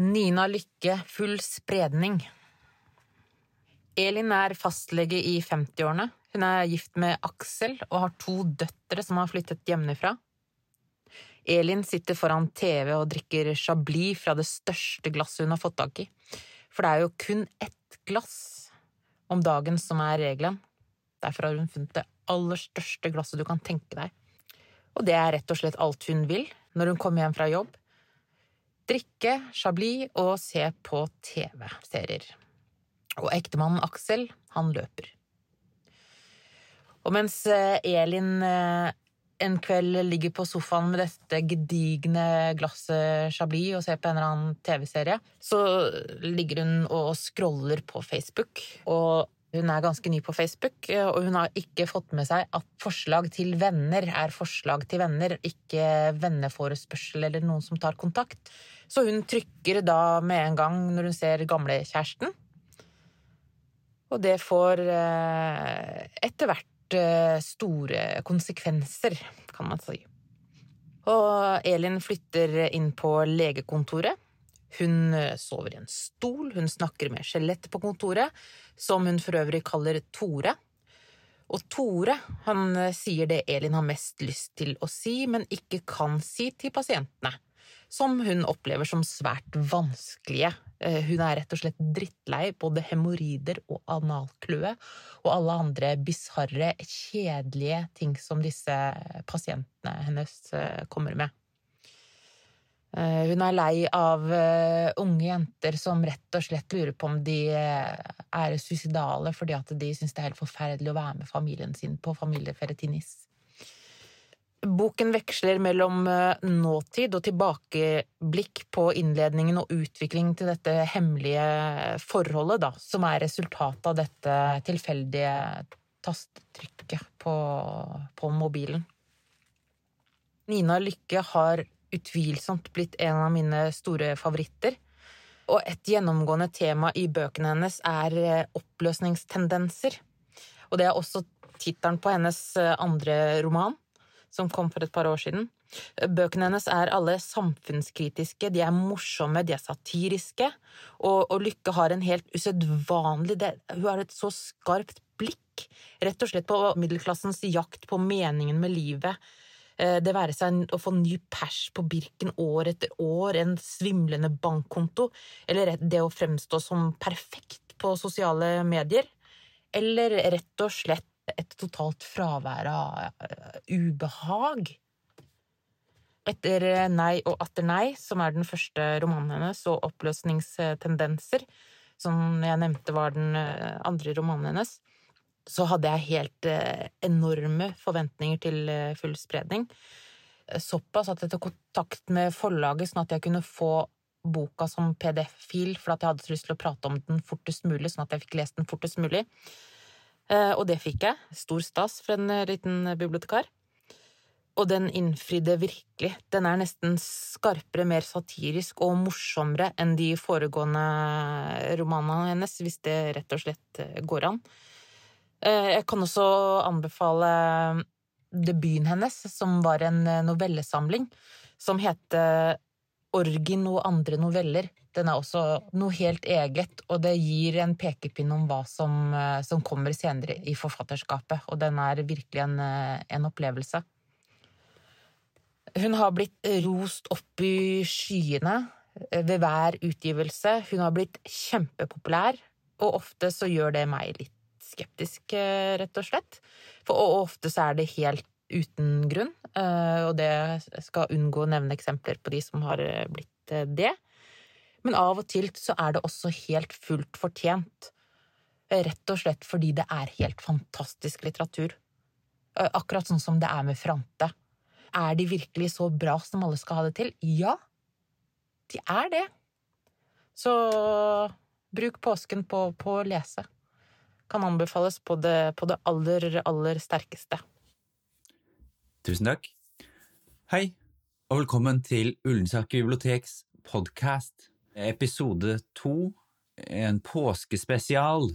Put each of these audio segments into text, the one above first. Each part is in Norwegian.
Nina Lykke, full spredning. Elin er fastlege i 50-årene. Hun er gift med Aksel og har to døtre som har flyttet hjemmefra. Elin sitter foran TV og drikker Chablis fra det største glasset hun har fått tak i. For det er jo kun ett glass om dagen som er regelen. Derfor har hun funnet det aller største glasset du kan tenke deg. Og det er rett og slett alt hun vil når hun kommer hjem fra jobb. Drikke Chablis og se på TV-serier. Og ektemannen Aksel, han løper. Og mens eh, Elin eh, en kveld ligger på sofaen med dette gedigne glasset Chablis og ser på en eller annen TV-serie, så ligger hun og scroller på Facebook. Og hun er ganske ny på Facebook, og hun har ikke fått med seg at forslag til venner er forslag til venner, ikke venneforespørsel eller noen som tar kontakt. Så hun trykker da med en gang når hun ser gamlekjæresten. Og det får eh, etter hvert eh, store konsekvenser, kan man si. Og Elin flytter inn på legekontoret hun eh, sover i en stol, hun snakker med skjelettet på kontoret, som hun for øvrig kaller Tore. Og Tore han eh, sier det Elin har mest lyst til å si, men ikke kan si til pasientene, som hun opplever som svært vanskelige. Eh, hun er rett og slett drittlei både hemoroider og analkløe og alle andre bisarre, kjedelige ting som disse pasientene hennes kommer med. Eh, hun er lei av eh, unge jenter som rett og slett lurer på om de eh, er suicidale fordi at de syns det er helt forferdelig å være med familien sin på familieferie til NIS. Boken veksler mellom nåtid og tilbakeblikk på innledningen og utviklingen til dette hemmelige forholdet, da, som er resultatet av dette tilfeldige tastetrykket på, på mobilen. Nina Lykke har utvilsomt blitt en av mine store favoritter. Og et gjennomgående tema i bøkene hennes er eh, oppløsningstendenser. Og det er også tittelen på hennes eh, andre roman, som kom for et par år siden. Bøkene hennes er alle samfunnskritiske, de er morsomme, de er satiriske, og, og Lykke har en helt usedvanlig Hun har et så skarpt blikk, rett og slett på middelklassens jakt på meningen med livet, det være seg å få ny pers på Birken år etter år, en svimlende bankkonto, eller det å fremstå som perfekt på sosiale medier, eller rett og slett et totalt fravær av eh, ubehag. Etter Nei og atter nei, som er den første romanen hennes, og Oppløsningstendenser, som jeg nevnte var den eh, andre romanen hennes, så hadde jeg helt eh, enorme forventninger til eh, full spredning. Såpass at jeg tok kontakt med forlaget sånn at jeg kunne få boka som PDF-fil, for at jeg hadde så lyst til å prate om den fortest mulig, sånn at jeg fikk lest den fortest mulig. Eh, og det fikk jeg. Stor stas for en liten bibliotekar. Og den innfridde virkelig. Den er nesten skarpere, mer satirisk og morsommere enn de foregående romanene hennes, hvis det rett og slett går an. Eh, jeg kan også anbefale debuten hennes, som var en eh, novellesamling som heter Orgin og andre noveller. Den er også noe helt eget, og det gir en pekepinn om hva som, eh, som kommer senere i forfatterskapet, og den er virkelig en, en opplevelse. Hun har blitt rost opp i skyene ved hver utgivelse. Hun har blitt kjempepopulær, og ofte så gjør det meg litt skeptisk, eh, rett og slett. For ofte så er det helt uten grunn, eh, og det skal unngå å nevne eksempler på de som har eh, blitt det. Men av og til så er det også helt fullt fortjent. Rett og slett fordi det er helt fantastisk litteratur. Akkurat sånn som det er med Frante. Er de virkelig så bra som alle skal ha det til? Ja, de er det. Så bruk påsken på, å lese kan anbefales på det, på det aller, aller sterkeste. Tusen takk. Hei, og velkommen til Ullensaker biblioteks podkast, episode to. En påskespesial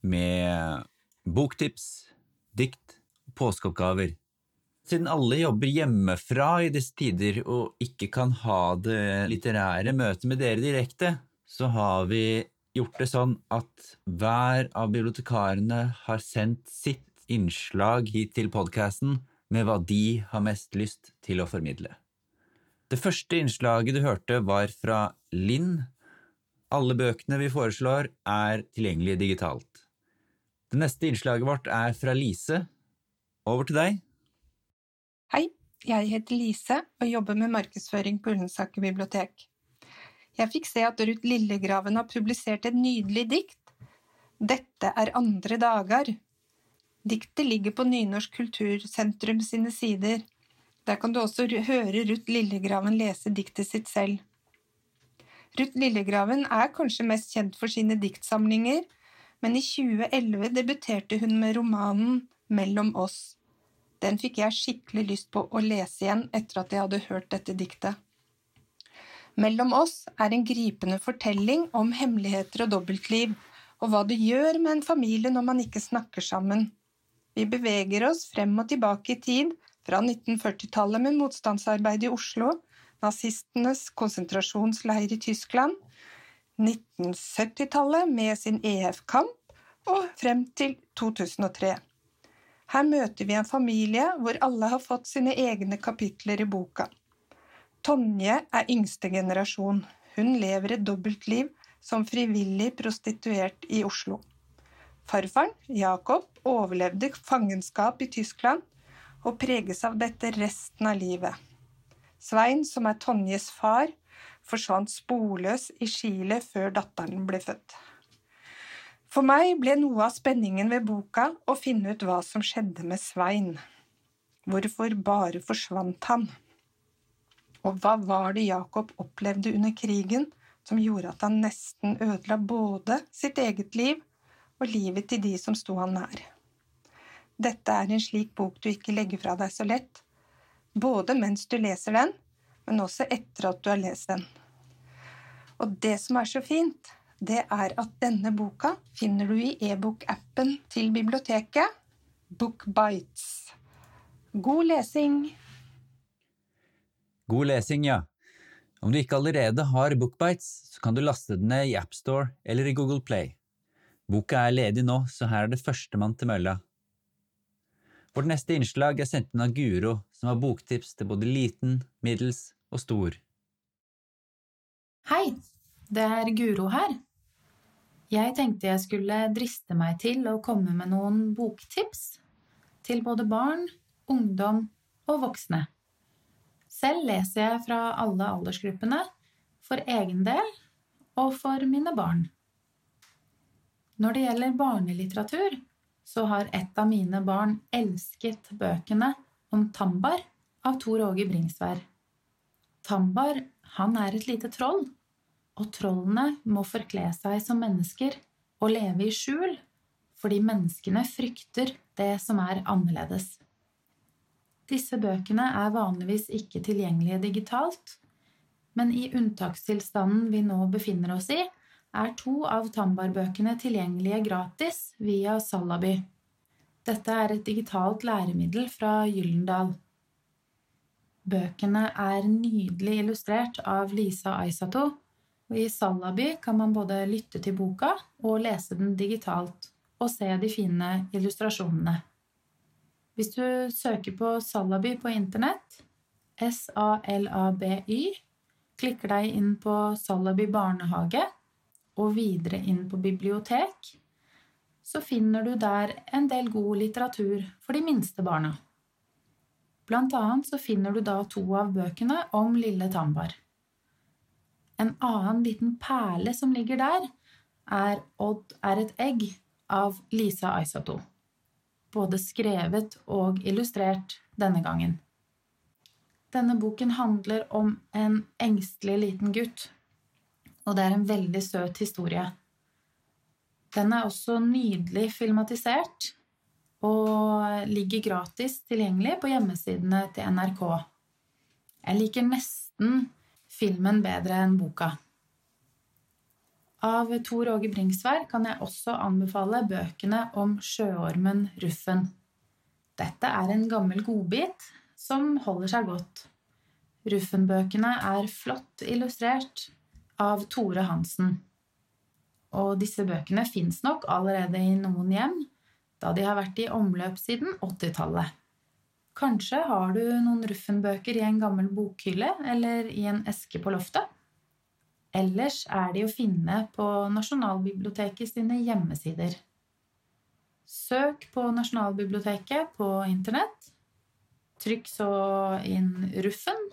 med boktips, dikt og påskeoppgaver. Siden alle jobber hjemmefra i disse tider og ikke kan ha det litterære møtet med dere direkte, så har vi gjort det sånn at hver av bibliotekarene har sendt sitt innslag hit til podkasten med hva de har mest lyst til å formidle. Det første innslaget du hørte, var fra Linn. Alle bøkene vi foreslår, er tilgjengelige digitalt. Det neste innslaget vårt er fra Lise. Over til deg. Hei, jeg heter Lise og jobber med markedsføring på Ullensaker bibliotek. Jeg fikk se at Ruth Lillegraven har publisert et nydelig dikt. Dette er andre dager. Diktet ligger på Nynorsk kultursentrum sine sider. Der kan du også høre Ruth Lillegraven lese diktet sitt selv. Ruth Lillegraven er kanskje mest kjent for sine diktsamlinger, men i 2011 debuterte hun med romanen Mellom oss. Den fikk jeg skikkelig lyst på å lese igjen etter at jeg hadde hørt dette diktet. Mellom oss er en gripende fortelling om hemmeligheter og dobbeltliv, og hva det gjør med en familie når man ikke snakker sammen. Vi beveger oss frem og tilbake i tid, fra 1940-tallet med motstandsarbeid i Oslo, nazistenes konsentrasjonsleir i Tyskland, 1970-tallet med sin EF-kamp, og frem til 2003. Her møter vi en familie hvor alle har fått sine egne kapitler i boka. Tonje er yngste generasjon. Hun lever et dobbeltliv som frivillig prostituert i Oslo. Farfaren, Jakob, overlevde fangenskap i Tyskland og preges av dette resten av livet. Svein, som er Tonjes far, forsvant sporløs i Chile før datteren ble født. For meg ble noe av spenningen ved boka å finne ut hva som skjedde med Svein. Hvorfor bare forsvant han? Og hva var det Jakob opplevde under krigen som gjorde at han nesten ødela både sitt eget liv og livet til de som sto han nær? Dette er en slik bok du ikke legger fra deg så lett, både mens du leser den, men også etter at du har lest den. Og det som er så fint, det er at denne boka finner du i e-bokappen til biblioteket, Bookbites. God lesing! God lesing, ja. Om du ikke allerede har Bookbites, så kan du laste den ned i AppStore eller i Google Play. Boka er ledig nå, så her er det førstemann til mølla. Vårt neste innslag er sendt inn av Guro, som har boktips til både liten, middels og stor. Hei, det er Guro her. Jeg tenkte jeg skulle driste meg til å komme med noen boktips til både barn, ungdom og voksne. Selv leser jeg fra alle aldersgruppene, for egen del og for mine barn. Når det gjelder barnelitteratur, så har et av mine barn elsket bøkene om Tambar av Tor Åge Bringsvær. Tambar, han er et lite troll og trollene må forkle seg som mennesker og leve i skjul, fordi menneskene frykter det som er annerledes. Disse bøkene er vanligvis ikke tilgjengelige digitalt, men i unntakstilstanden vi nå befinner oss i, er to av Tambar-bøkene tilgjengelige gratis via Salaby. Dette er et digitalt læremiddel fra Gyllendal. Bøkene er nydelig illustrert av Lisa Aisato, og I Salaby kan man både lytte til boka og lese den digitalt og se de fine illustrasjonene. Hvis du søker på Salaby på internett, S-A-L-A-B-Y, klikker deg inn på Salaby barnehage og videre inn på bibliotek, så finner du der en del god litteratur for de minste barna. Blant annet så finner du da to av bøkene om Lille Tambar. En annen liten perle som ligger der, er Odd er et egg av Lisa Aisato. Både skrevet og illustrert denne gangen. Denne boken handler om en engstelig liten gutt, og det er en veldig søt historie. Den er også nydelig filmatisert og ligger gratis tilgjengelig på hjemmesidene til NRK. Jeg liker nesten filmen bedre enn boka. Av Tor Åge Bringsvær kan jeg også anbefale bøkene om sjøormen Ruffen. Dette er en gammel godbit som holder seg godt. Ruffen-bøkene er flott illustrert av Tore Hansen. Og disse bøkene fins nok allerede i noen hjem, da de har vært i omløp siden 80-tallet. Kanskje har du noen Ruffen-bøker i en gammel bokhylle eller i en eske på loftet? Ellers er de å finne på Nasjonalbiblioteket sine hjemmesider. Søk på Nasjonalbiblioteket på internett. Trykk så inn Ruffen,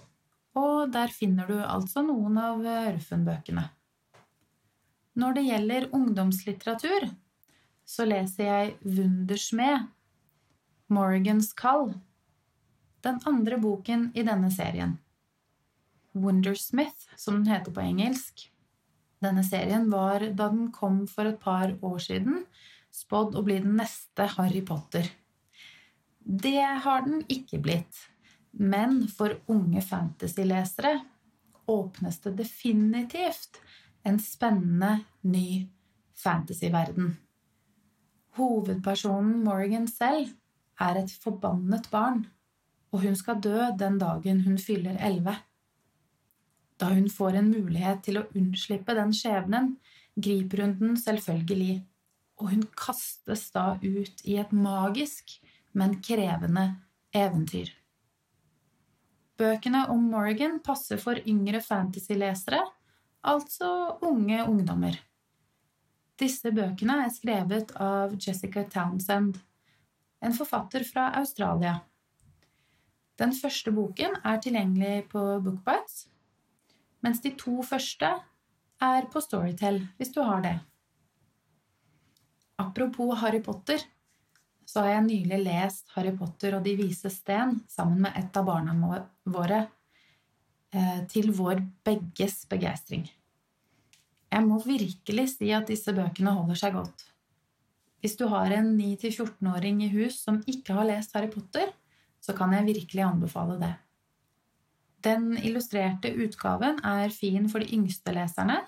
og der finner du altså noen av Ruffen-bøkene. Når det gjelder ungdomslitteratur, så leser jeg Wundersmed, Morgans kall, den andre boken i denne serien. Wondersmith, som den heter på engelsk. Denne serien var, da den kom for et par år siden, spådd å bli den neste Harry Potter. Det har den ikke blitt, men for unge fantasy-lesere åpnes det definitivt en spennende, ny fantasyverden. Hovedpersonen Morgan selv er et forbannet barn, og hun skal dø den dagen hun fyller elleve. Da hun får en mulighet til å unnslippe den skjebnen, griper hun den selvfølgelig, og hun kastes da ut i et magisk, men krevende eventyr. Bøkene om Morgan passer for yngre fantasy-lesere, altså unge ungdommer. Disse bøkene er skrevet av Jessica Townsend, en forfatter fra Australia. Den første boken er tilgjengelig på Bookbites, mens de to første er på Storytel, hvis du har det. Apropos Harry Potter, så har jeg nylig lest Harry Potter og De vise sten sammen med et av barna våre, eh, til vår begges begeistring. Jeg må virkelig si at disse bøkene holder seg godt. Hvis du har en 9-14-åring i hus som ikke har lest Harry Potter, så kan jeg virkelig anbefale det. Den illustrerte utgaven er fin for de yngste leserne.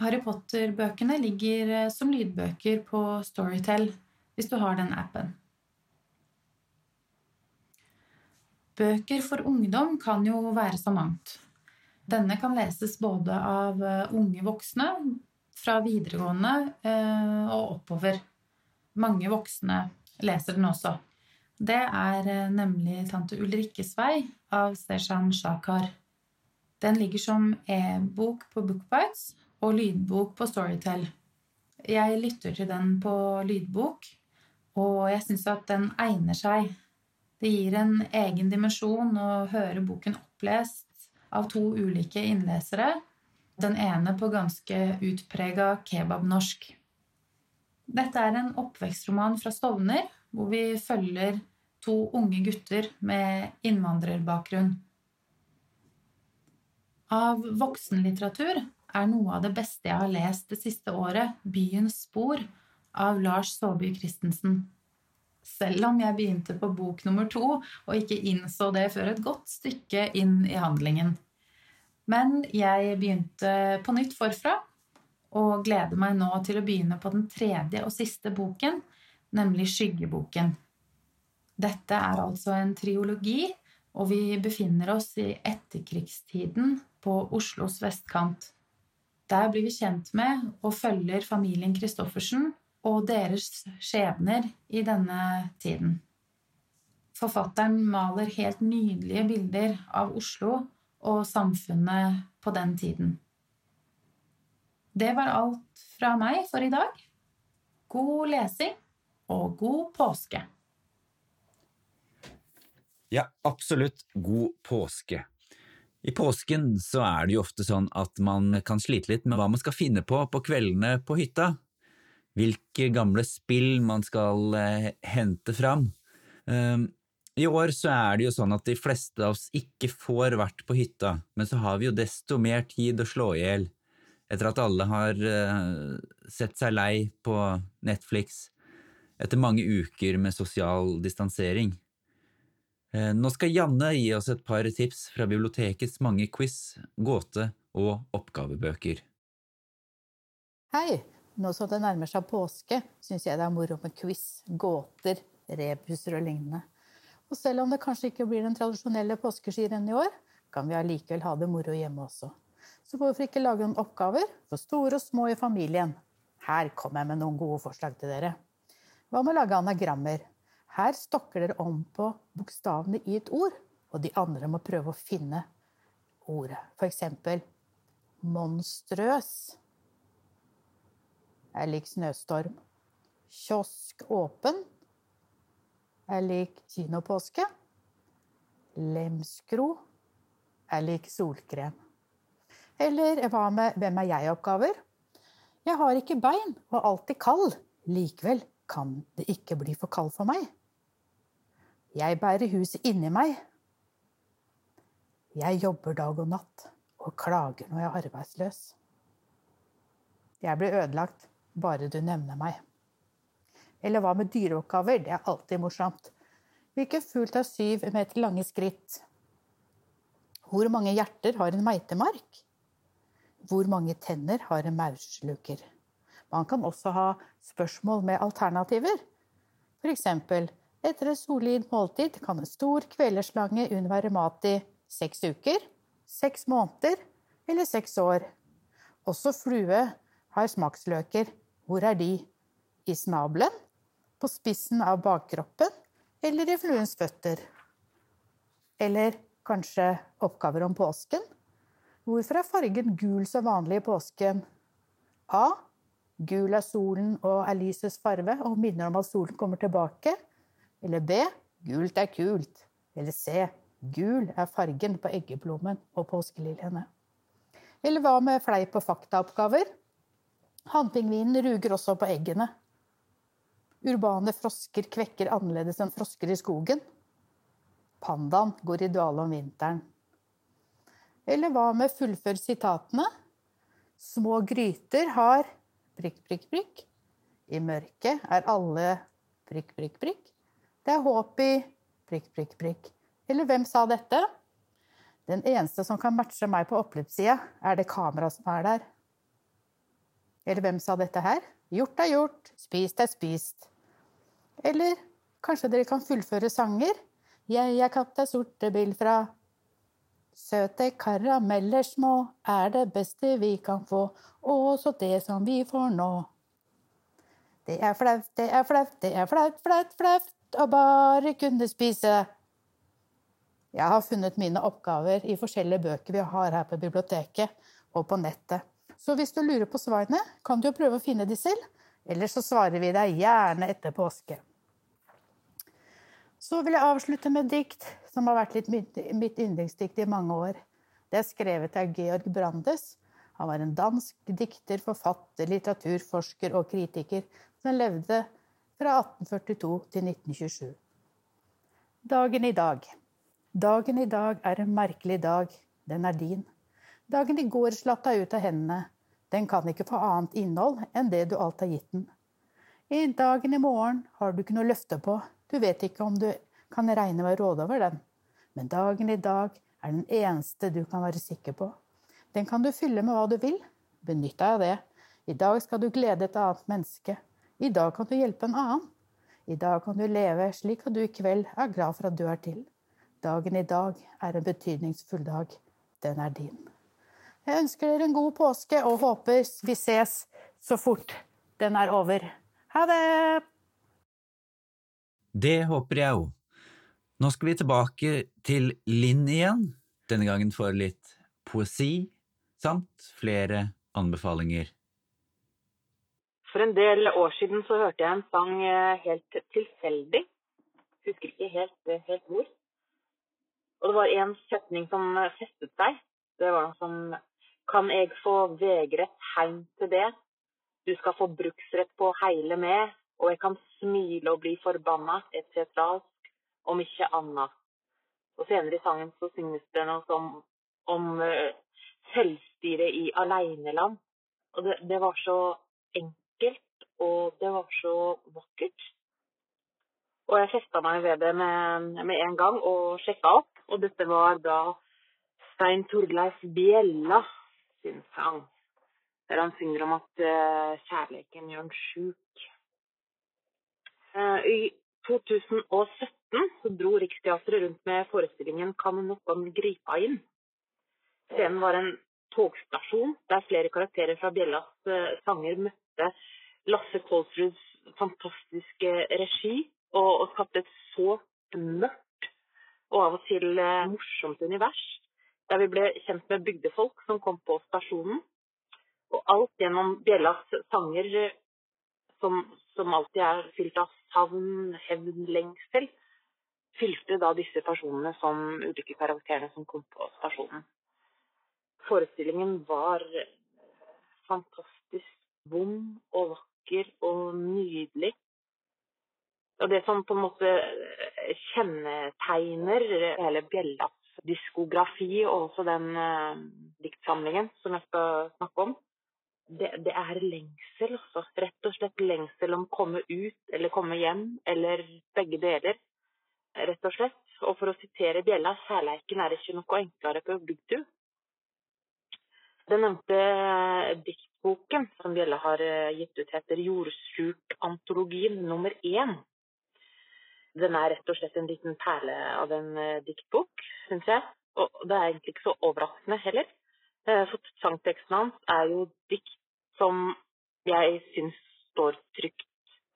Harry Potter-bøkene ligger eh, som lydbøker på Storytel hvis du har den appen. Bøker for ungdom kan jo være så mangt. Denne kan leses både av eh, unge voksne, fra videregående eh, og oppover. Mange voksne leser den også. Det er eh, nemlig Tante Ulrikkes vei av Seshan Shakar. Den ligger som e-bok på Bookbites og lydbok på Storytel. Jeg lytter til den på lydbok, og jeg syns at den egner seg. Det gir en egen dimensjon å høre boken opplest av to ulike innlesere, den ene på ganske utprega kebabnorsk. Dette er en oppvekstroman fra Stovner, hvor vi følger to unge gutter med innvandrerbakgrunn. Av voksenlitteratur er noe av det beste jeg har lest det siste året, 'Byens spor' av Lars Saabye Christensen. Selv om jeg begynte på bok nummer to og ikke innså det før et godt stykke inn i handlingen. Men jeg begynte på nytt forfra og gleder meg nå til å begynne på den tredje og siste boken, nemlig Skyggeboken. Dette er altså en triologi, og vi befinner oss i etterkrigstiden på Oslos vestkant. Der blir vi kjent med og følger familien Christoffersen og deres skjebner i denne tiden. Forfatteren maler helt nydelige bilder av Oslo og samfunnet på den tiden. Det var alt fra meg for i dag. God lesing og god påske! Ja, absolutt god påske. I påsken så er det jo ofte sånn at man kan slite litt med hva man skal finne på på kveldene på hytta. Hvilke gamle spill man skal eh, hente fram. Um, I år så er det jo sånn at de fleste av oss ikke får vært på hytta, men så har vi jo desto mer tid å slå i hjel etter at alle har eh, sett seg lei på Netflix etter mange uker med sosial distansering. Eh, nå skal Janne gi oss et par tips fra bibliotekets mange quiz, gåte- og oppgavebøker. Hei! Nå som det nærmer seg påske, syns jeg det er moro med quiz, gåter, rebuser og lignende. Og selv om det kanskje ikke blir den tradisjonelle påskeskirenn i år, kan vi allikevel ha det moro hjemme også. Så hvorfor ikke lage noen oppgaver for store og små i familien? Her kommer jeg med noen gode forslag til dere. Hva med å lage anagrammer? Her stokker dere om på bokstavene i et ord, og de andre må prøve å finne ordet. For eksempel monstrøs er lik snøstorm. Kiosk åpen er lik kinopåske. Lemskro er lik solkrem. Eller hva med Hvem er jeg-oppgaver? Jeg har ikke bein og alltid kald. Likevel kan det ikke bli for kald for meg. Jeg bærer huset inni meg. Jeg jobber dag og natt og klager når jeg er arbeidsløs. Jeg blir ødelagt bare du nevner meg. Eller hva med dyreoppgaver? Det er alltid morsomt. Hvilken fugl tar syv meter lange skritt? Hvor mange hjerter har en meitemark? Hvor mange tenner har en maursluker? Man kan også ha spørsmål med alternativer. For eksempel, etter et solid måltid kan en stor kvelersslange unnvære mat i seks uker, seks måneder eller seks år. Også flue har smaksløker. Hvor er de? I snabelen? På spissen av bakkroppen? Eller i fluens føtter? Eller Kanskje oppgaver om påsken? Hvorfor er fargen gul så vanlig i påsken? A. Gul er solen og er lysets farve og minner om at solen kommer tilbake. Eller B. Gult er kult. Eller C. Gul er fargen på eggeplommen og påskeliljene. Eller hva med fleip- og faktaoppgaver? Hannpingvinen ruger også på eggene. Urbane frosker kvekker annerledes enn frosker i skogen. Pandaen går i dvale om vinteren. Eller hva med fullfør sitatene? Små gryter har prikk, prikk, prikk. I mørket er alle prikk, prikk, prikk. Det er håp i prikk, prikk, prikk. Eller hvem sa dette? Den eneste som kan matche meg på oppløpssida, er det kameraet som er der. Eller hvem sa dette her? Gjort er gjort, spist er spist. Eller kanskje dere kan fullføre sanger? Jeg er katta sorte bil fra Søte karameller små er det beste vi kan få, også det som vi får nå. Det er flaut, det er flaut, det er flaut, flaut, flaut å bare kunne spise. Jeg har funnet mine oppgaver i forskjellige bøker vi har her på biblioteket og på nettet. Så hvis du lurer på svarene, kan du jo prøve å finne de selv, eller så svarer vi deg gjerne etter påske. Så vil jeg avslutte med et dikt som har vært litt mitt yndlingsdikt i mange år. Det er skrevet av Georg Brandes. Han var en dansk dikter, forfatter, litteraturforsker og kritiker som levde fra 1842 til 1927. Dagen i dag. Dagen i dag er en merkelig dag. Den er din. Dagen i går slapp deg ut av hendene. Den kan ikke få annet innhold enn det du alt har gitt den. I dagen i morgen har du ikke noe løfte på, du vet ikke om du kan regne med å råde over den, men dagen i dag er den eneste du kan være sikker på. Den kan du fylle med hva du vil. Benytt deg av det. I dag skal du glede et annet menneske. I dag kan du hjelpe en annen. I dag kan du leve slik at du i kveld er glad for at du er til. Dagen i dag er en betydningsfull dag. Den er din. Jeg ønsker dere en god påske og håper vi ses så fort den er over. Ha det! Det håper jeg òg. Nå skal vi tilbake til Linn igjen, denne gangen for litt poesi samt flere anbefalinger. For en del år siden så hørte jeg en sang eh, helt tilfeldig. Husker ikke helt, eh, helt hvor. Og det var en setning som festet seg. Det var noe som Kan eg få vegrett heim til det? Du skal få bruksrett på heile med og jeg kan smile og bli forbanna, etc., om ikke annet. Og senere i sangen så synges det noe som om uh, selvstyre i aleneland. Og det, det, var så enkelt, og det var så vakkert. Og jeg festa meg ved det med, med en gang og sjekka opp, og dette var da Stein Torleif Bjella sin sang. Der han synger om at uh, kjærligheten gjør han sjuk. Uh, I 2017 så dro Riksteatret rundt med forestillingen 'Kan noen gripa inn'. Scenen var en togstasjon der flere karakterer fra Bjellas sanger sanger møtte Lasse Kolsruds fantastiske regi, og, og skapte et så mørkt og av og til eh, morsomt univers, der vi ble kjent med bygdefolk som kom på stasjonen. Og alt gjennom Bjellas sanger, eh, som, som alltid er fylt av savn, hevn, lengsel, fylte da disse personene som ulike karakterene som kom på stasjonen. Forestillingen var fantastisk vond og vakker og nydelig. Og det som på en måte kjennetegner hele Bjellas diskografi, og også den uh, diktsamlingen som jeg skal snakke om, det, det, er lengsel, altså. Rett og slett lengsel om å komme ut eller komme hjem, eller begge deler. Rett og slett. Og for å sitere Bjella, kjærleiken er ikke noe enklere på bygdu. Den nevnte diktboken som Bjelle har eh, gitt ut, heter Jordsjuk-antologien nummer én. Den er rett og slett en liten perle av en uh, diktbok, syns jeg. Og det er egentlig ikke så overraskende heller. Uh, for sangteksten hans er jo dikt som jeg syns står trygt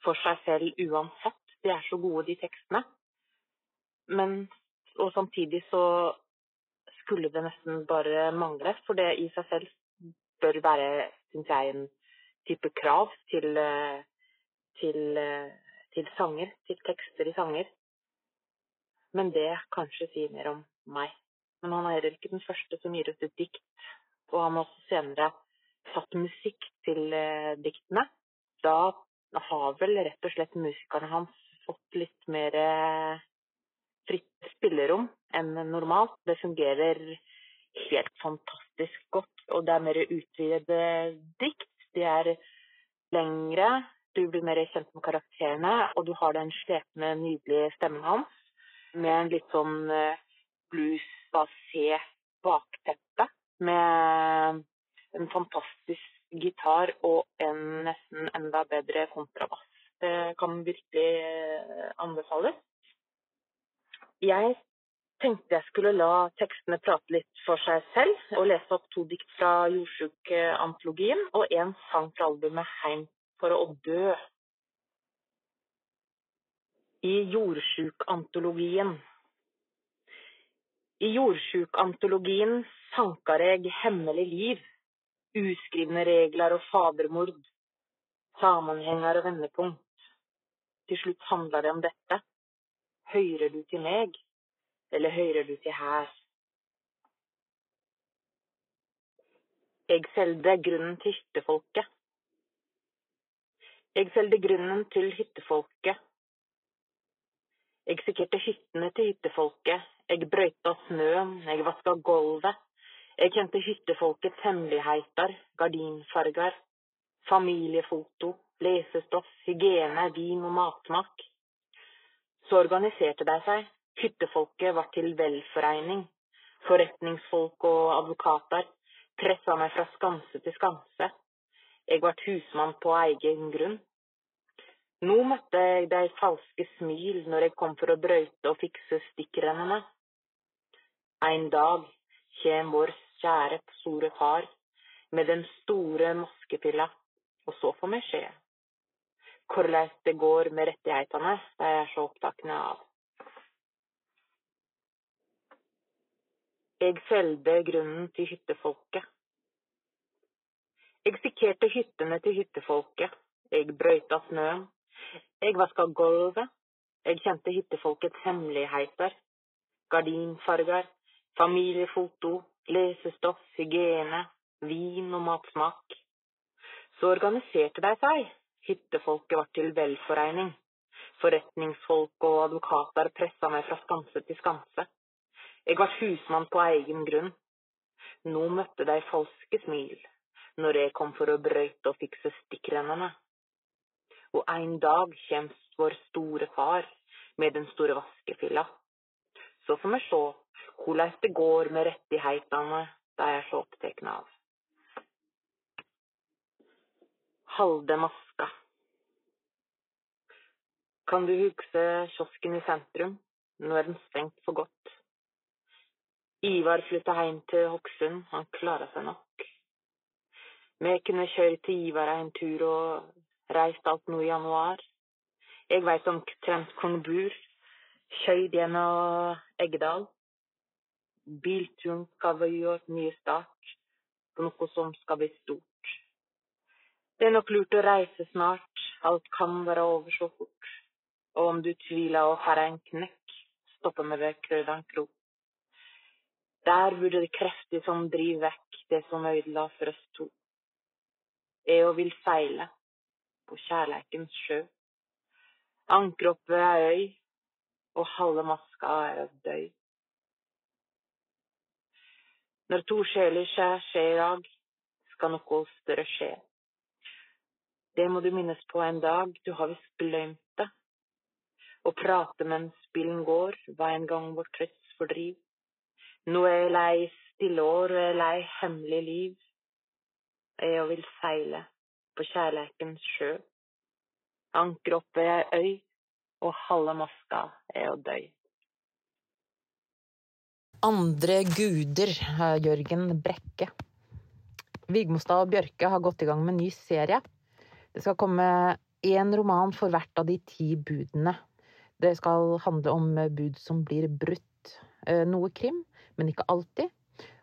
for seg selv uansett. De er så gode, de tekstene. Men og samtidig så skulle det nesten bare mangle, for det i seg selv bør være, syns jeg, en type krav til, eh, til, til sanger, til tekster i sanger. Men det kanskje sier mer om meg. Men han er heller ikke den første som gir ut et dikt. Og han har også senere satt musikk til eh, diktene. Da har vel rett og slett musikerne hans fått litt mer eh, fritt spillerom enn normalt. Det fungerer helt fantastisk godt. Og det er mer utvidede dikt. De er lengre. Du blir mer kjent med karakterene, og du har den slepne, nydelige stemmen hans med en litt sånn blues-basert bakteppe. Med en fantastisk gitar og en nesten enda bedre kontrabass. Det kan virkelig eh, anbefales. Jeg tenkte jeg skulle la tekstene prate litt for seg selv, og lese opp to dikt fra Jordsjuk-antologien og en sang fra albumet 'Heim for å dø'. I Jordsjuk-antologien I Jordsjuk-antologien sanker jeg hemmelig liv uskrivne regler og fadermord, sammenhenger og vendepunkt. Til slutt handler det om dette. Hører du til meg, eller hører du til her? Jeg selgde grunnen til hyttefolket. Jeg selgde grunnen til hyttefolket. Jeg sikkerte hyttene til hyttefolket. Jeg brøyta snøen, jeg vaska gulvet. Jeg kjente hyttefolkets hemmeligheter, gardinfarger, familiefoto, lesestoff, hygiene, vin og matmak. Så organiserte de seg. Hyttefolket var til velforening. Forretningsfolk og advokater pressa meg fra skanse til skanse. Jeg ble husmann på egen grunn. Nå møtte jeg de falske smil når jeg kom for å brøyte og fikse stikkrennene. En dag kjem vår kjære store far med den store maskepilla, og så får vi se hvordan det går med rettighetene de er så opptakne av. Jeg selgde grunnen til hyttefolket. Jeg sikkerte hyttene til hyttefolket. Jeg brøyta snøen. Jeg vaska gulvet. Jeg kjente hyttefolkets hemmeligheter. Gardinfarger, familiefoto, lesestoff, hygiene, vin og matsmak. Så organiserte de seg, hyttefolket var til velforening. Forretningsfolk og advokater pressa meg fra skanse til skanse. Jeg var husmann på egen grunn. Nå møtte de falske smil når jeg kom for å brøyte og fikse stikkrennene. Og en dag kjem vår store far med den store vaskefilla. Så får vi sjå hvordan det går med rettighetene de er så opptatt av. Halde maska. Kan du huske kiosken i sentrum? Nå er den stengt for godt. Ivar flytta hjem til Hokksund, han klara seg nok. Vi kunne kjøre til Ivar en tur og reist alt nå i januar. Jeg veit omtrent hvor han bor. Kjøyd gjennom Eggedal. Bilturen skal vi gjøre nye start på noe som skal bli stort. Det er nok lurt å reise snart, alt kan være over så fort. Og om du tviler og har en knekk, stopper vi ved Krødan kro. Der burde det krefter som driver vekk det som ødela for oss to. Jeg og vil seile på kjærleikens sjø. Ankeret er øy, og halve maska er døy. Når to sjeler skjer, skjer i dag, skal noe større skje. Det må du minnes på en dag, du har visst glemt det. Å prate mens bilen går, var en gang vårt trøstfordriv. Nå er jeg lei stille år, og jeg er lei hemmelig liv. Jeg vil seile på kjærleikens sjø. Anker oppe ei øy, og halve maska er å døy. Andre guder, eh, Jørgen Brekke. Vigmostad og Bjørke har gått i gang med en ny serie. Det skal komme én roman for hvert av de ti budene. Det skal handle om bud som blir brutt. Eh, noe krim, men ikke alltid.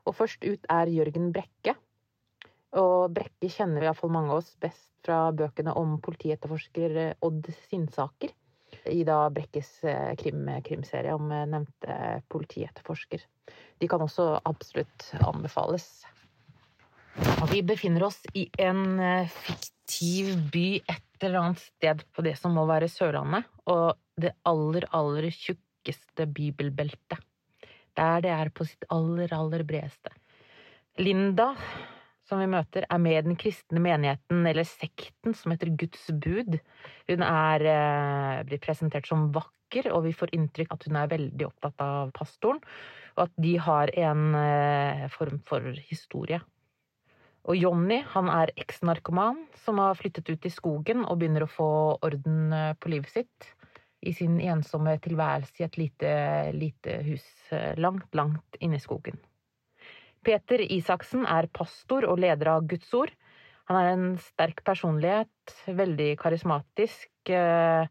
Og først ut er Jørgen Brekke. Og Brekke kjenner iallfall mange av oss best fra bøkene om politietterforsker Odd Sinnsaker i da Brekkes eh, krim, krimserie om eh, nevnte politietterforsker. De kan også absolutt anbefales. Vi befinner oss i en eh, fiktiv by et eller annet sted på det som må være Sørlandet, og det aller, aller tjukkeste bibelbeltet. Der det er på sitt aller, aller bredeste. Linda som vi møter, er med i den kristne menigheten, eller sekten, som heter Guds bud. Hun er, eh, blir presentert som vakker, og vi får inntrykk at hun er veldig opptatt av pastoren, og at de har en eh, form for historie. Og Jonny, han er eksnarkoman som har flyttet ut i skogen og begynner å få orden eh, på livet sitt i sin ensomme tilværelse i et lite, lite hus langt, langt inne i skogen. Peter Isaksen er pastor og leder av Guds ord. Han er en sterk personlighet, veldig karismatisk. Eh,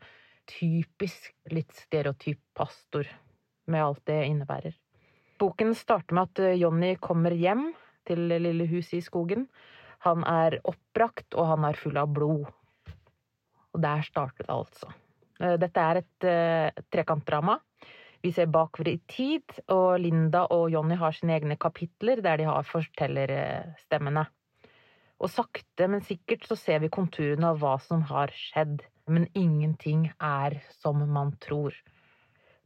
typisk litt stereotyp pastor, med alt det innebærer. Boken starter med at Jonny kommer hjem til lille huset i skogen. Han er oppbrakt, og han er full av blod. Og der startet det altså. Eh, dette er et uh, trekantdrama. Vi ser bakover i tid, og Linda og Jonny har sine egne kapitler der de har fortellerstemmene. Og sakte, men sikkert så ser vi konturene av hva som har skjedd, men ingenting er som man tror.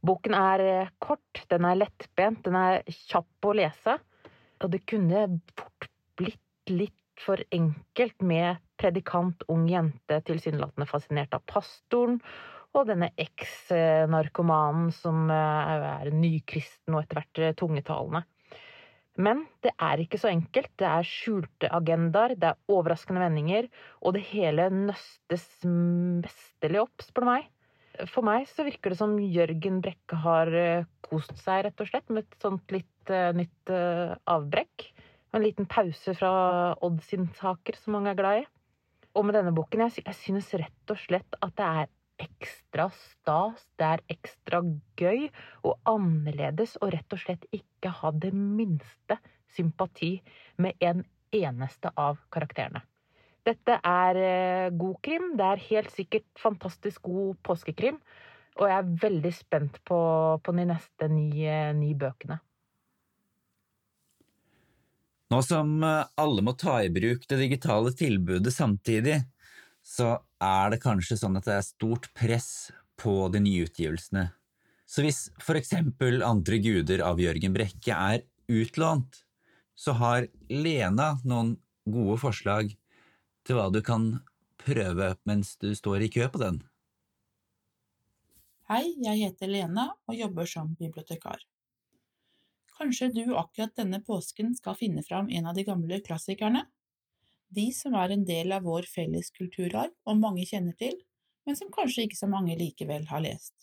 Boken er eh, kort, den er lettbent, den er kjapp å lese, og det kunne fort blitt litt for enkelt med predikant ung jente tilsynelatende fascinert av pastoren, og denne eks-narkomanen som eh, er nykristen og etter hvert eh, tungetalende. Men det er ikke så enkelt. Det er skjulte agendaer, det er overraskende vendinger, og det hele nøstes mesterlig opp, spør du meg. For meg så virker det som Jørgen Brekke har eh, kost seg, rett og slett, med et sånt litt uh, nytt uh, avbrekk. En liten pause fra Odd sin saker, som mange er glad i. Og med denne boken, jeg, jeg synes rett og slett at det er ekstra stas, det er ekstra gøy og annerledes og rett og slett ikke ha det minste sympati med en eneste av karakterene. Dette er eh, god krim. Det er helt sikkert fantastisk god påskekrim. Og jeg er veldig spent på, på de neste ni, eh, ni bøkene. Nå som eh, alle må ta i bruk det digitale tilbudet samtidig, så er det kanskje sånn at det er stort press på de nye utgivelsene. Så hvis eksempel Andre guder av Jørgen Brekke er utlånt, så har Lena noen gode forslag til hva du kan prøve mens du står i kø på den. Hei, jeg heter Lena og jobber som bibliotekar. Kanskje du akkurat denne påsken skal finne fram en av de gamle klassikerne? De som er en del av vår felles kulturarv og mange kjenner til, men som kanskje ikke så mange likevel har lest.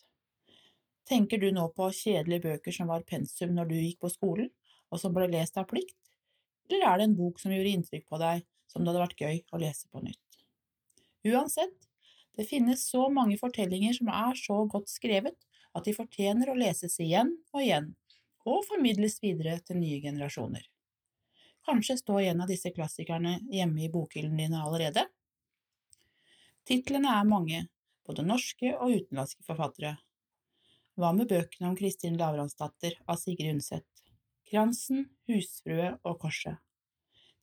Tenker du nå på kjedelige bøker som var pensum når du gikk på skolen, og som ble lest av plikt, eller er det en bok som gjorde inntrykk på deg, som det hadde vært gøy å lese på nytt? Uansett, det finnes så mange fortellinger som er så godt skrevet at de fortjener å leses igjen og igjen, og formidles videre til nye generasjoner. Kanskje står en av disse klassikerne hjemme i bokhyllene dine allerede? Titlene er mange, både norske og utenlandske forfattere. Hva med bøkene om Kristin Lavransdatter av Sigrid Undset, Kransen, Husfrue og Korset?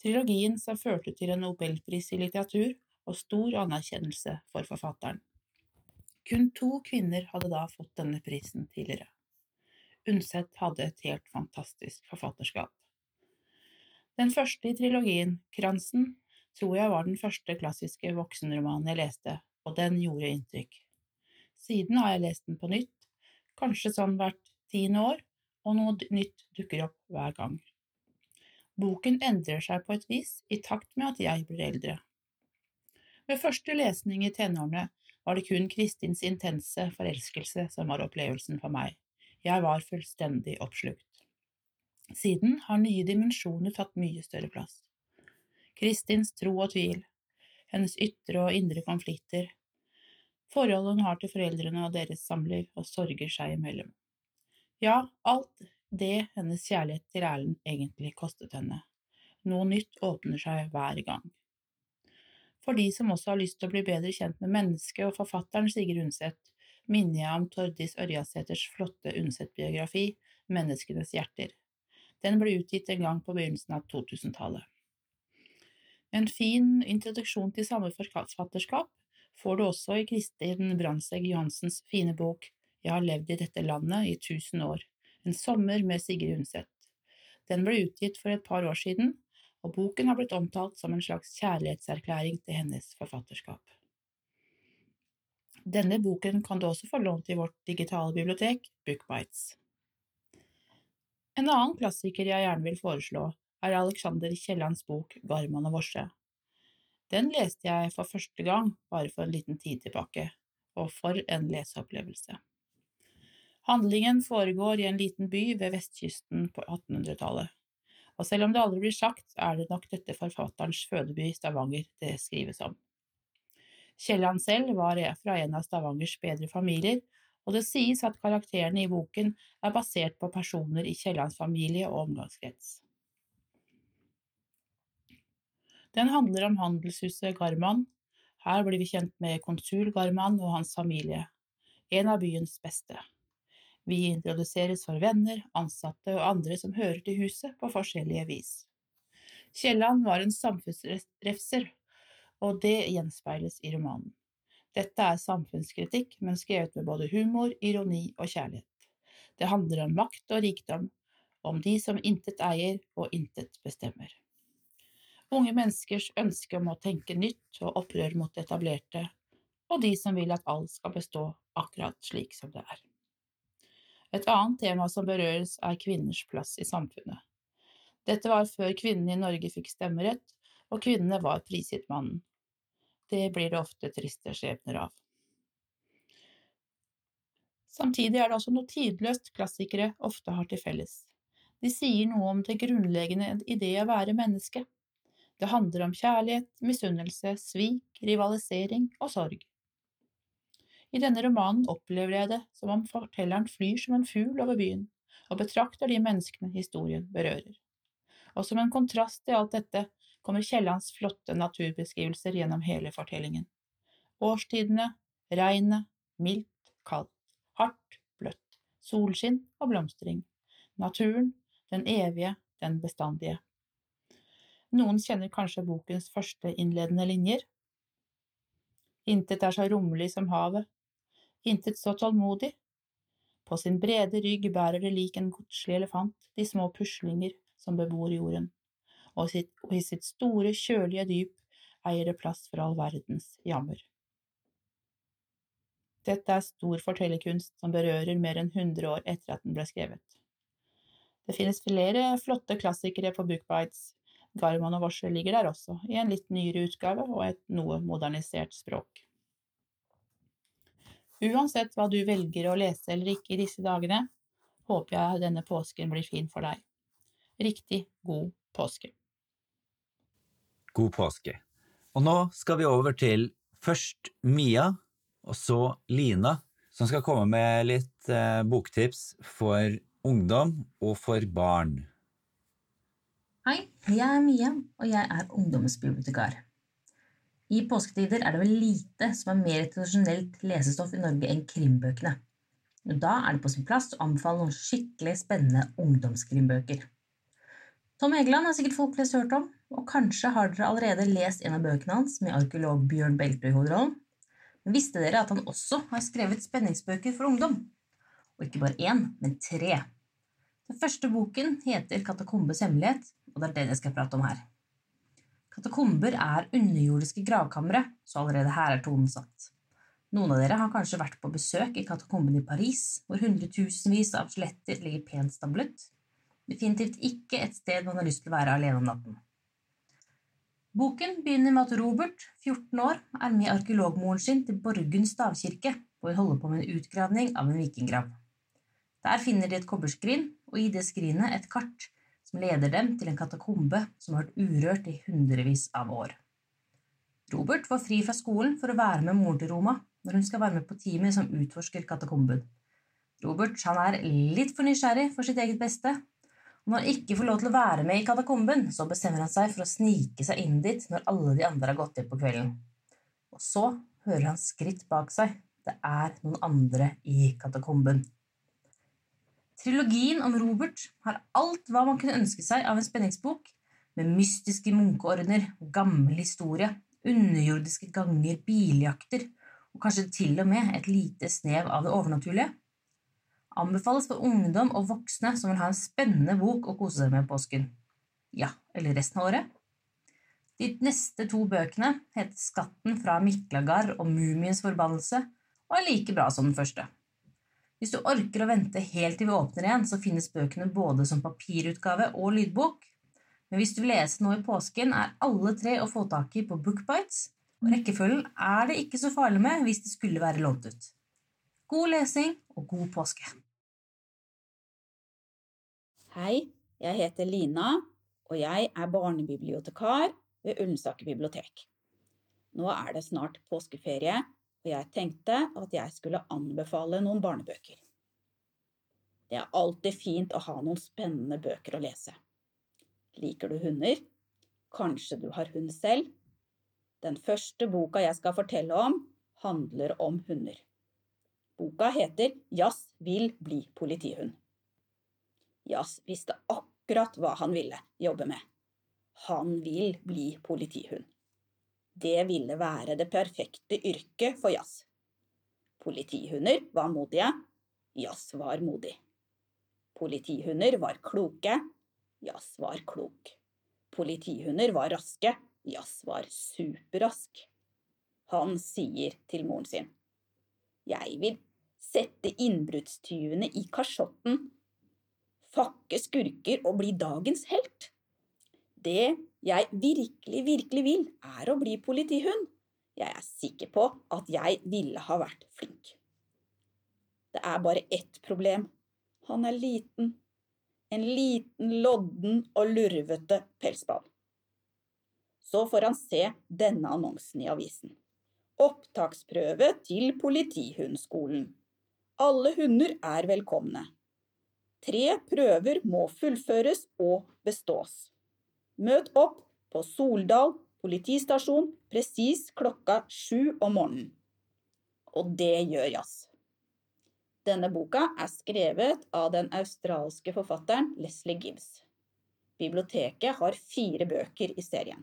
Trilogien som førte til en nobelpris i litteratur og stor anerkjennelse for forfatteren. Kun to kvinner hadde da fått denne prisen tidligere. Undset hadde et helt fantastisk forfatterskap. Den første i trilogien, Kransen, tror jeg var den første klassiske voksenromanen jeg leste, og den gjorde inntrykk. Siden har jeg lest den på nytt, kanskje sånn hvert tiende år, og noe nytt dukker opp hver gang. Boken endrer seg på et vis i takt med at jeg blir eldre. Ved første lesning i tenårene var det kun Kristins intense forelskelse som var opplevelsen for meg. Jeg var fullstendig oppslukt. Siden har nye dimensjoner tatt mye større plass. Kristins tro og tvil, hennes ytre og indre konflikter, forholdet hun har til foreldrene og deres samliv, og sorger seg imellom. Ja, alt det hennes kjærlighet til Erlend egentlig kostet henne. Noe nytt åpner seg hver gang. For de som også har lyst til å bli bedre kjent med mennesket og forfatteren Sigrid Undset, minner jeg om Tordis Ørjasæters flotte Undset-biografi Menneskenes hjerter. Den ble utgitt en gang på begynnelsen av 2000-tallet. En fin introduksjon til samme forfatterskap får du også i Kristin Brandtzæg Johansens fine bok Jeg har levd i dette landet i tusen år, en sommer med Sigrid Undset. Den ble utgitt for et par år siden, og boken har blitt omtalt som en slags kjærlighetserklæring til hennes forfatterskap. Denne boken kan du også få lånt i vårt digitale bibliotek, Bookbites. En annen klassiker jeg gjerne vil foreslå, er Alexander Kiellands bok Garman og Vorse. Den leste jeg for første gang bare for en liten tid tilbake, og for en leseopplevelse. Handlingen foregår i en liten by ved vestkysten på 1800-tallet, og selv om det aldri blir sagt, er det nok dette forfatterens fødeby Stavanger det skrives om. Kielland selv var fra en av Stavangers bedre familier, og det sies at karakterene i boken er basert på personer i Kiellands familie og omgangskrets. Den handler om handelshuset Garman. Her blir vi kjent med konsul Garman og hans familie, en av byens beste. Vi introduseres for venner, ansatte og andre som hører til huset på forskjellige vis. Kielland var en samfunnsrefser og det gjenspeiles i romanen. Dette er samfunnskritikk, men skrevet med både humor, ironi og kjærlighet. Det handler om makt og rikdom, om de som intet eier og intet bestemmer. Unge menneskers ønske om å tenke nytt og opprør mot etablerte, og de som vil at alt skal bestå akkurat slik som det er. Et annet tema som berøres, er kvinners plass i samfunnet. Dette var før kvinnene i Norge fikk stemmerett, og kvinnene var prisgitt mannen. Det blir det ofte triste skjebner av. Samtidig er det også noe tidløst klassikere ofte har til felles. De sier noe om det grunnleggende i det å være menneske. Det handler om kjærlighet, misunnelse, svik, rivalisering og sorg. I denne romanen opplever jeg det som om fortelleren flyr som en fugl over byen, og betrakter de menneskene historien berører. Og som en kontrast til alt dette kommer Kiellands flotte naturbeskrivelser gjennom hele fortellingen. Årstidene, regnet, mildt, kaldt, hardt, bløtt, solskinn og blomstring. Naturen, den evige, den bestandige. Noen kjenner kanskje bokens første innledende linjer. Intet er så rommelig som havet, intet så tålmodig. På sin brede rygg bærer det lik en godslig elefant de små puslinger som bebor jorden og, sitt, og i sitt store, kjølige dyp eier det plass for all verdens jammer. Dette er stor fortellerkunst som berører mer enn 100 år etter at den ble skrevet. Det finnes flere flotte klassikere på Bookbites. Garman og Vorse ligger der også, i en litt nyere utgave og et noe modernisert språk. Uansett hva du velger å lese eller ikke i disse dagene, håper jeg denne påsken blir fin for deg. Riktig god påske. God påske. Og nå skal vi over til først Mia, og så Lina, som skal komme med litt eh, boktips for ungdom og for barn. Hei, jeg er Mia, og jeg er ungdomsbibliotekar. I påsketider er det vel lite som er mer tradisjonelt lesestoff i Norge enn krimbøkene. Da er det på sin plass å anbefale noen skikkelig spennende ungdomskrimbøker. Tom Egeland har sikkert folk flest hørt om, og kanskje har dere allerede lest en av bøkene hans med arkeolog Bjørn Beltø i hovedrollen. Men visste dere at han også har skrevet spenningsbøker for ungdom? Og ikke bare én, men tre. Den første boken heter Katakombes hemmelighet, og det er den jeg skal prate om her. Katakomber er underjordiske gravkamre, så allerede her er tonen satt. Noen av dere har kanskje vært på besøk i katakomben i Paris, hvor hundretusenvis av skjeletter ligger pent stablet. Definitivt ikke et sted man har lyst til å være alene om natten. Boken begynner med at Robert, 14 år, er med arkeologmoren sin til Borgund stavkirke, hvor hun holder på med en utgravning av en vikinggrav. Der finner de et kobberskrin, og i det skrinet et kart som leder dem til en katakombe som har vært urørt i hundrevis av år. Robert får fri fra skolen for å være med moren til Roma når hun skal være med på teamet som utforsker katakomben. Robert han er litt for nysgjerrig for sitt eget beste når han ikke får lov til å være med i katakomben, så bestemmer han seg for å snike seg inn dit når alle de andre har gått hjem på kvelden. Og så hører han skritt bak seg. Det er noen andre i katakomben. Trilogien om Robert har alt hva man kunne ønske seg av en spenningsbok, med mystiske munkeordener, gammel historie, underjordiske ganger, biljakter og kanskje til og med et lite snev av det overnaturlige. Anbefales for ungdom og voksne som vil ha en spennende bok å kose seg med i påsken. Ja, eller resten av året. De neste to bøkene heter Skatten fra Miklagard og Mumiens forbannelse og er like bra som den første. Hvis du orker å vente helt til vi åpner igjen, så finnes bøkene både som papirutgave og lydbok. Men hvis du vil lese noe i påsken, er alle tre å få tak i på Bookbites, og rekkefølgen er det ikke så farlig med hvis de skulle være lånt ut. God lesing og god påske! Hei, jeg heter Lina, og jeg er barnebibliotekar ved Ullensaker bibliotek. Nå er det snart påskeferie, og jeg tenkte at jeg skulle anbefale noen barnebøker. Det er alltid fint å ha noen spennende bøker å lese. Liker du hunder? Kanskje du har hund selv? Den første boka jeg skal fortelle om, handler om hunder. Boka heter Jazz vil bli politihund. Jazz visste akkurat hva han ville jobbe med. Han vil bli politihund. Det ville være det perfekte yrket for Jazz. Politihunder var modige, Jazz var modig. Politihunder var kloke, Jazz var klok. Politihunder var raske, Jazz var superrask. Han sier til moren sin, Jeg vil sette innbruddstyvene i kasjotten fakke skurker og bli dagens helt. Det jeg virkelig, virkelig vil, er å bli politihund. Jeg er sikker på at jeg ville ha vært flink. Det er bare ett problem. Han er liten. En liten, lodden og lurvete pelsball. Så får han se denne annonsen i avisen. Opptaksprøve til Politihundskolen. Alle hunder er velkomne. Tre prøver må fullføres og bestås. Møt opp på Soldal politistasjon presis klokka sju om morgenen. Og det gjør Jazz. Denne boka er skrevet av den australske forfatteren Leslie Gibbs. Biblioteket har fire bøker i serien.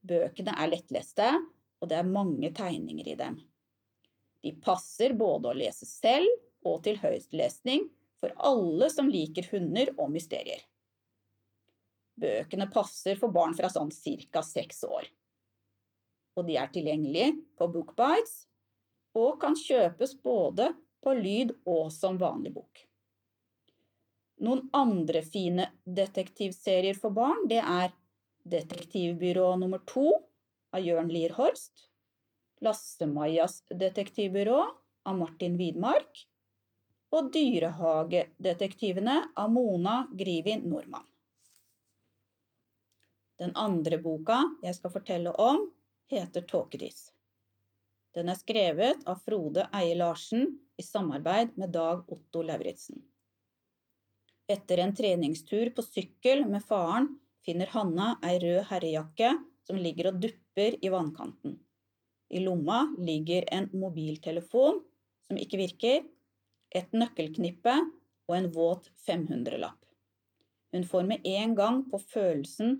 Bøkene er lettleste, og det er mange tegninger i dem. De passer både å lese selv og til høytlesning for alle som liker hunder og mysterier. Bøkene passer for barn fra sånn ca. seks år. Og de er tilgjengelige på Bookbites og kan kjøpes både på lyd og som vanlig bok. Noen andre fine detektivserier for barn, det er Detektivbyrå nummer to av Jørn Lier Horst, Lasse-Majas detektivbyrå av Martin Widmark og Dyrehagedetektivene av Mona Grivin Nordmann. Den andre boka jeg skal fortelle om, heter Tåkedis. Den er skrevet av Frode Eie Larsen i samarbeid med Dag Otto Lauritzen. Etter en treningstur på sykkel med faren finner Hanna ei rød herrejakke som ligger og dupper i vannkanten. I lomma ligger en mobiltelefon som ikke virker, et nøkkelknippe og en våt 500-lapp. Hun får med en gang på følelsen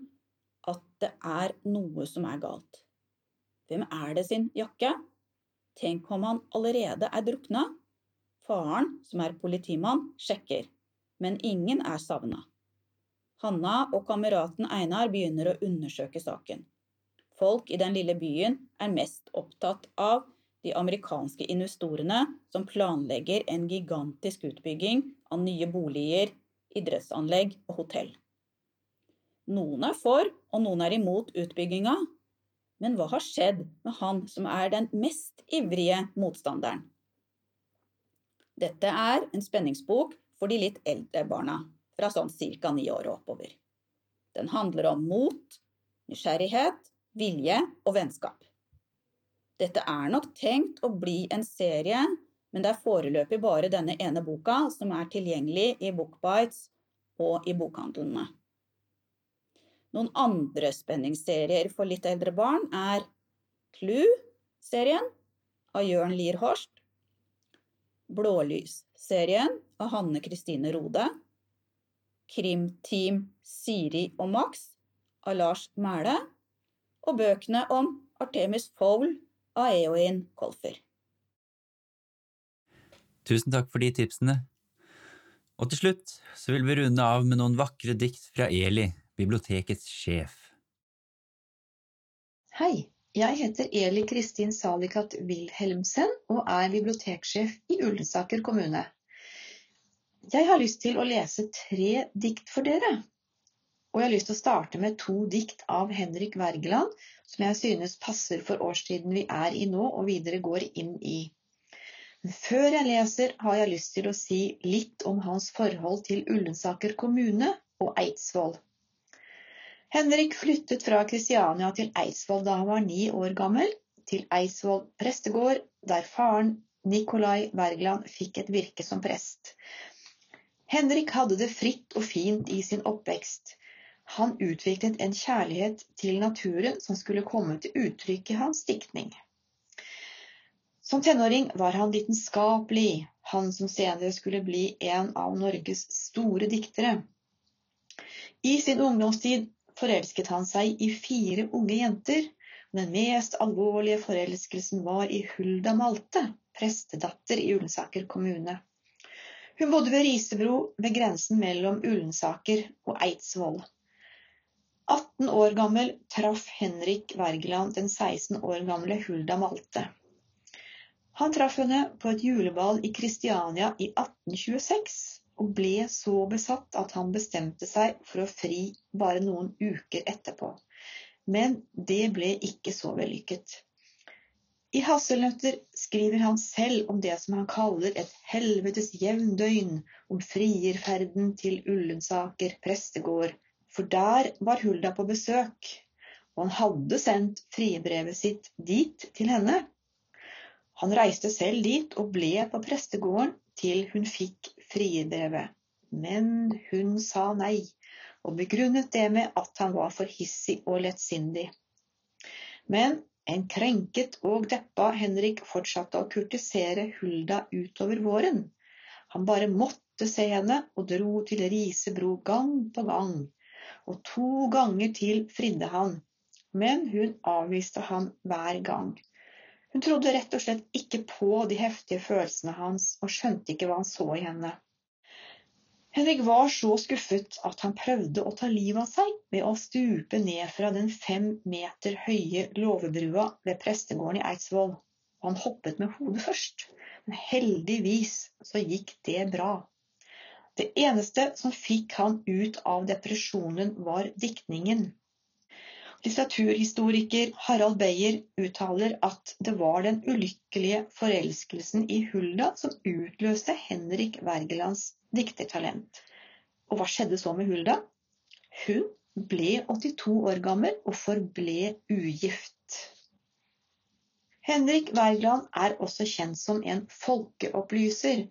at det er noe som er galt. Hvem er det sin jakke? Tenk om han allerede er drukna? Faren, som er politimann, sjekker, men ingen er savna. Hanna og kameraten Einar begynner å undersøke saken. Folk i den lille byen er mest opptatt av de amerikanske investorene som planlegger en gigantisk utbygging av nye boliger, idrettsanlegg og hotell. Noen er for, og noen er imot utbygginga. Men hva har skjedd med han som er den mest ivrige motstanderen? Dette er en spenningsbok for de litt eldre barna, fra sånn ca. ni år og oppover. Den handler om mot, nysgjerrighet, vilje og vennskap. Dette er nok tenkt å bli en serie, men det er foreløpig bare denne ene boka som er tilgjengelig i Bookbites og i bokhandlene. Noen andre spenningsserier for litt eldre barn er Clue-serien av Jørn Lier Horst, Blålys-serien av Hanne Kristine Rode, Krimteam Siri og Max av Lars Mæle og bøkene om Artemis Fowl av Eoin Kolfer. Tusen takk for de tipsene. Og til slutt så vil vi runde av med noen vakre dikt fra Eli, bibliotekets sjef. Hei, jeg heter Eli Kristin Salikat Wilhelmsen og er biblioteksjef i Ullensaker kommune. Jeg har lyst til å lese tre dikt for dere. Og jeg har lyst til å starte med to dikt av Henrik Wergeland, som jeg synes passer for årstiden vi er i nå og videre går inn i. Før jeg leser, har jeg lyst til å si litt om hans forhold til Ullensaker kommune og Eidsvoll. Henrik flyttet fra Kristiania til Eidsvoll da han var ni år gammel, til Eidsvoll prestegård, der faren Nikolai Wergeland fikk et virke som prest. Henrik hadde det fritt og fint i sin oppvekst. Han utviklet en kjærlighet til naturen som skulle komme til uttrykk i hans diktning. Som tenåring var han lidenskapelig, han som senere skulle bli en av Norges store diktere. I sin ungdomstid forelsket han seg i fire unge jenter, den mest alvorlige forelskelsen var i Hulda Malte, prestedatter i Ullensaker kommune. Hun bodde ved Risebro, ved grensen mellom Ullensaker og Eidsvoll. 18 år gammel traff Henrik Wergeland den 16 år gamle Hulda Malte. Han traff henne på et juleball i Kristiania i 1826, og ble så besatt at han bestemte seg for å fri bare noen uker etterpå. Men det ble ikke så vellykket. I 'Hasselnøtter' skriver han selv om det som han kaller et helvetes jevndøgn, om frierferden til Ullensaker prestegård, for der var Hulda på besøk, og han hadde sendt friebrevet sitt dit til henne. Han reiste selv dit og ble på prestegården til hun fikk friebrevet, men hun sa nei, og begrunnet det med at han var for hissig og lettsindig. Men en krenket og deppa Henrik fortsatte å kurtisere Hulda utover våren. Han bare måtte se henne og dro til Risebro gang på gang og to ganger til fridde han, men hun avviste ham hver gang. Hun trodde rett og slett ikke på de heftige følelsene hans, og skjønte ikke hva han så i henne. Henrik var så skuffet at han prøvde å ta livet av seg ved å stupe ned fra den fem meter høye låvebrua ved prestegården i Eidsvoll. Han hoppet med hodet først, men heldigvis så gikk det bra. Det eneste som fikk han ut av depresjonen, var diktningen. Litteraturhistoriker Harald Beyer uttaler at det var den ulykkelige forelskelsen i Hulda som utløste Henrik Wergelands diktertalent. Og hva skjedde så med Hulda? Hun ble 82 år gammel og forble ugift. Henrik Wergeland er også kjent som en folkeopplyser.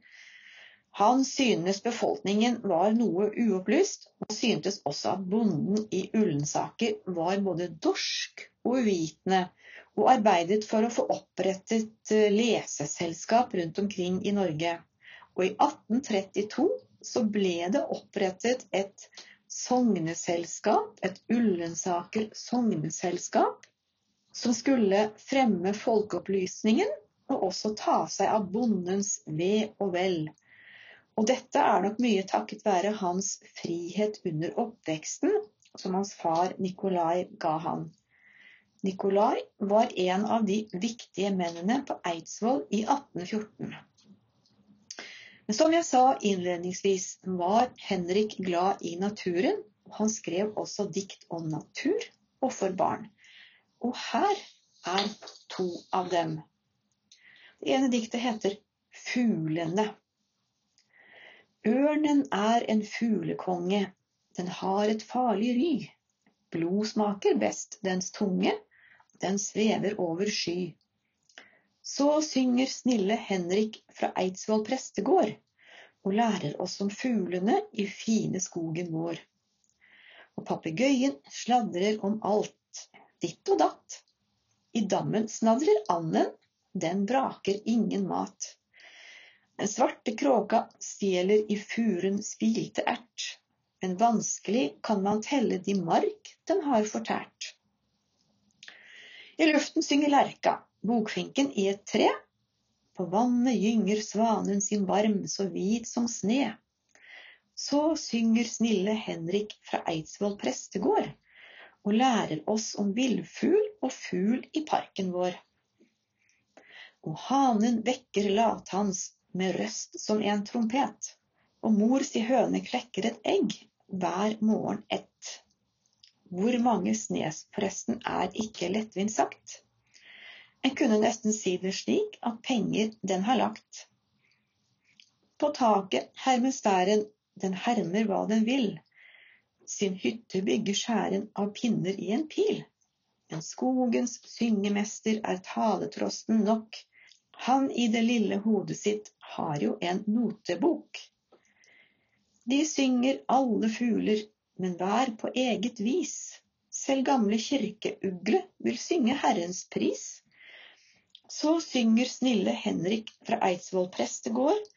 Han synes befolkningen var noe uopplyst, og syntes også at bonden i Ullensaker var både dorsk og uvitende, og arbeidet for å få opprettet eh, leseselskap rundt omkring i Norge. Og i 1832 så ble det opprettet et sogneselskap, et Ullensaker sogneselskap, som skulle fremme folkeopplysningen og også ta seg av bondens ve og vel. Og dette er nok mye takket være hans frihet under oppveksten, som hans far Nikolai ga han. Nikolai var en av de viktige mennene på Eidsvoll i 1814. Men som jeg sa innledningsvis, var Henrik glad i naturen, og han skrev også dikt om natur og for barn. Og her er to av dem. Det ene diktet heter Fuglene. Ørnen er en fuglekonge, den har et farlig ry. Blod smaker best dens tunge, den svever over sky. Så synger snille Henrik fra Eidsvoll prestegård og lærer oss om fuglene i fine skogen vår. Og papegøyen sladrer om alt, ditt og datt. I dammen snadrer anden, den braker ingen mat. Svarte kråka stjeler i furen spilte ert, men vanskelig kan man telle de mark den har fortært. I luften synger lerka, bokfinken i et tre. På vannet gynger svanen sin varm, så hvit som sne. Så synger snille Henrik fra Eidsvoll prestegård og lærer oss om villfugl og fugl i parken vår. Og hanen vekker lathans med røst som en trompet, og mor si høne klekker et egg hver morgen ett. Hvor mange snes forresten er ikke lettvint sagt. En kunne nesten si det slik at penger den har lagt. På taket hermer stæren, den hermer hva den vil. Sin hytte bygger skjæren av pinner i en pil. Men skogens syngemester er taletrosten nok han i det lille hodet sitt har jo en notebok. De synger alle fugler, men hver på eget vis. Selv gamle kirkeugle vil synge Herrens pris. Så synger snille Henrik fra Eidsvoll prestegård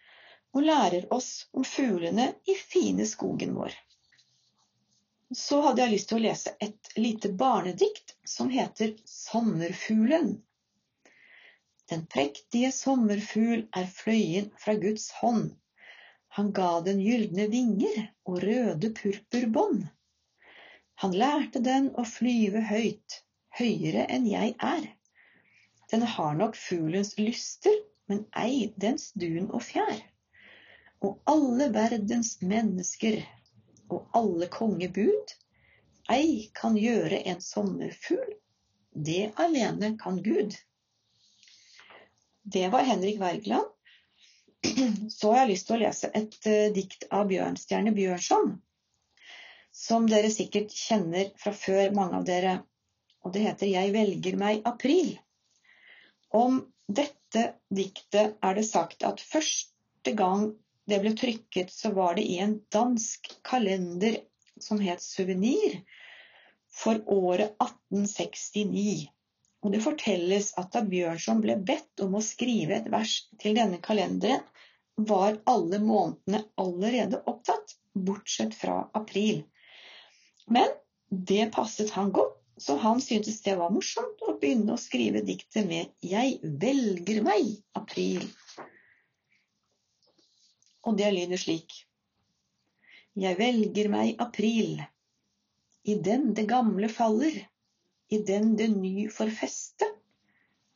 og lærer oss om fuglene i fine skogen vår. Så hadde jeg lyst til å lese et lite barnedikt som heter Sommerfuglen den prektige sommerfugl er fløyen fra Guds hånd. Han ga den gylne vinger og røde purpurbånd. Han lærte den å flyve høyt, høyere enn jeg er. Den har nok fuglens lyster, men ei dens dun og fjær. Og alle verdens mennesker og alle kongebud, ei kan gjøre en sommerfugl, det alene kan Gud. Det var Henrik Wergeland. Så har jeg lyst til å lese et uh, dikt av Bjørnstjerne Bjørnson, som dere sikkert kjenner fra før, mange av dere. Og det heter 'Jeg velger meg april'. Om dette diktet er det sagt at første gang det ble trykket, så var det i en dansk kalender som het Suvenir, for året 1869. Og det fortelles at da Bjørnson ble bedt om å skrive et vers til denne kalenderen, var alle månedene allerede opptatt, bortsett fra april. Men det passet han godt, så han syntes det var morsomt å begynne å skrive diktet med 'Jeg velger meg april'. Og det lyder slik. Jeg velger meg april, i den det gamle faller i den det ny får feste.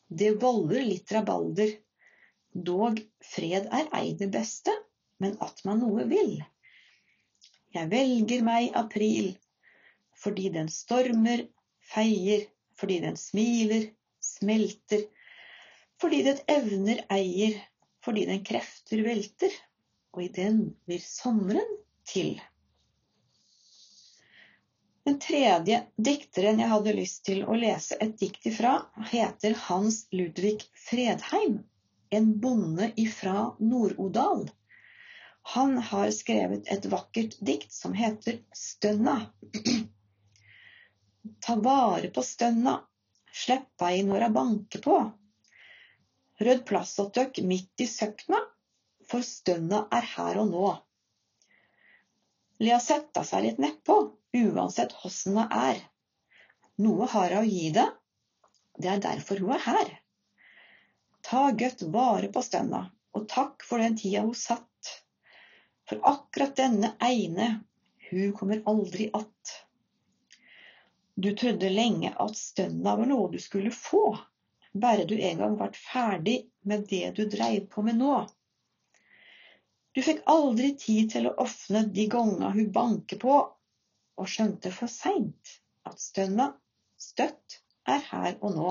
Det volder litt rabalder, dog fred er ei det beste, men at man noe vil. Jeg velger meg april, fordi den stormer, feier, fordi den smiler, smelter, fordi den evner eier, fordi den krefter velter, og i den blir sommeren til. Den tredje dikteren jeg hadde lyst til å lese et dikt ifra, heter Hans Ludvig Fredheim, en bonde ifra Nord-Odal. Han har skrevet et vakkert dikt som heter Stønna. Ta vare på stønna, slepp ei når jeg banker på. Rød plass åt døkk midt i søkna, for stønna er her og nå. Lea setta seg litt nedpå, uansett åssen det er. Noe har hun å gi deg, det er derfor hun er her. Ta godt vare på stønna, og takk for den tida hun satt. For akkurat denne ene, hun kommer aldri att. Du trodde lenge at stønna var noe du skulle få, bare du en gang ble ferdig med det du dreiv på med nå. Du fikk aldri tid til å åpne de ganger hun banker på, og skjønte for seint at stønna støtt er her og nå.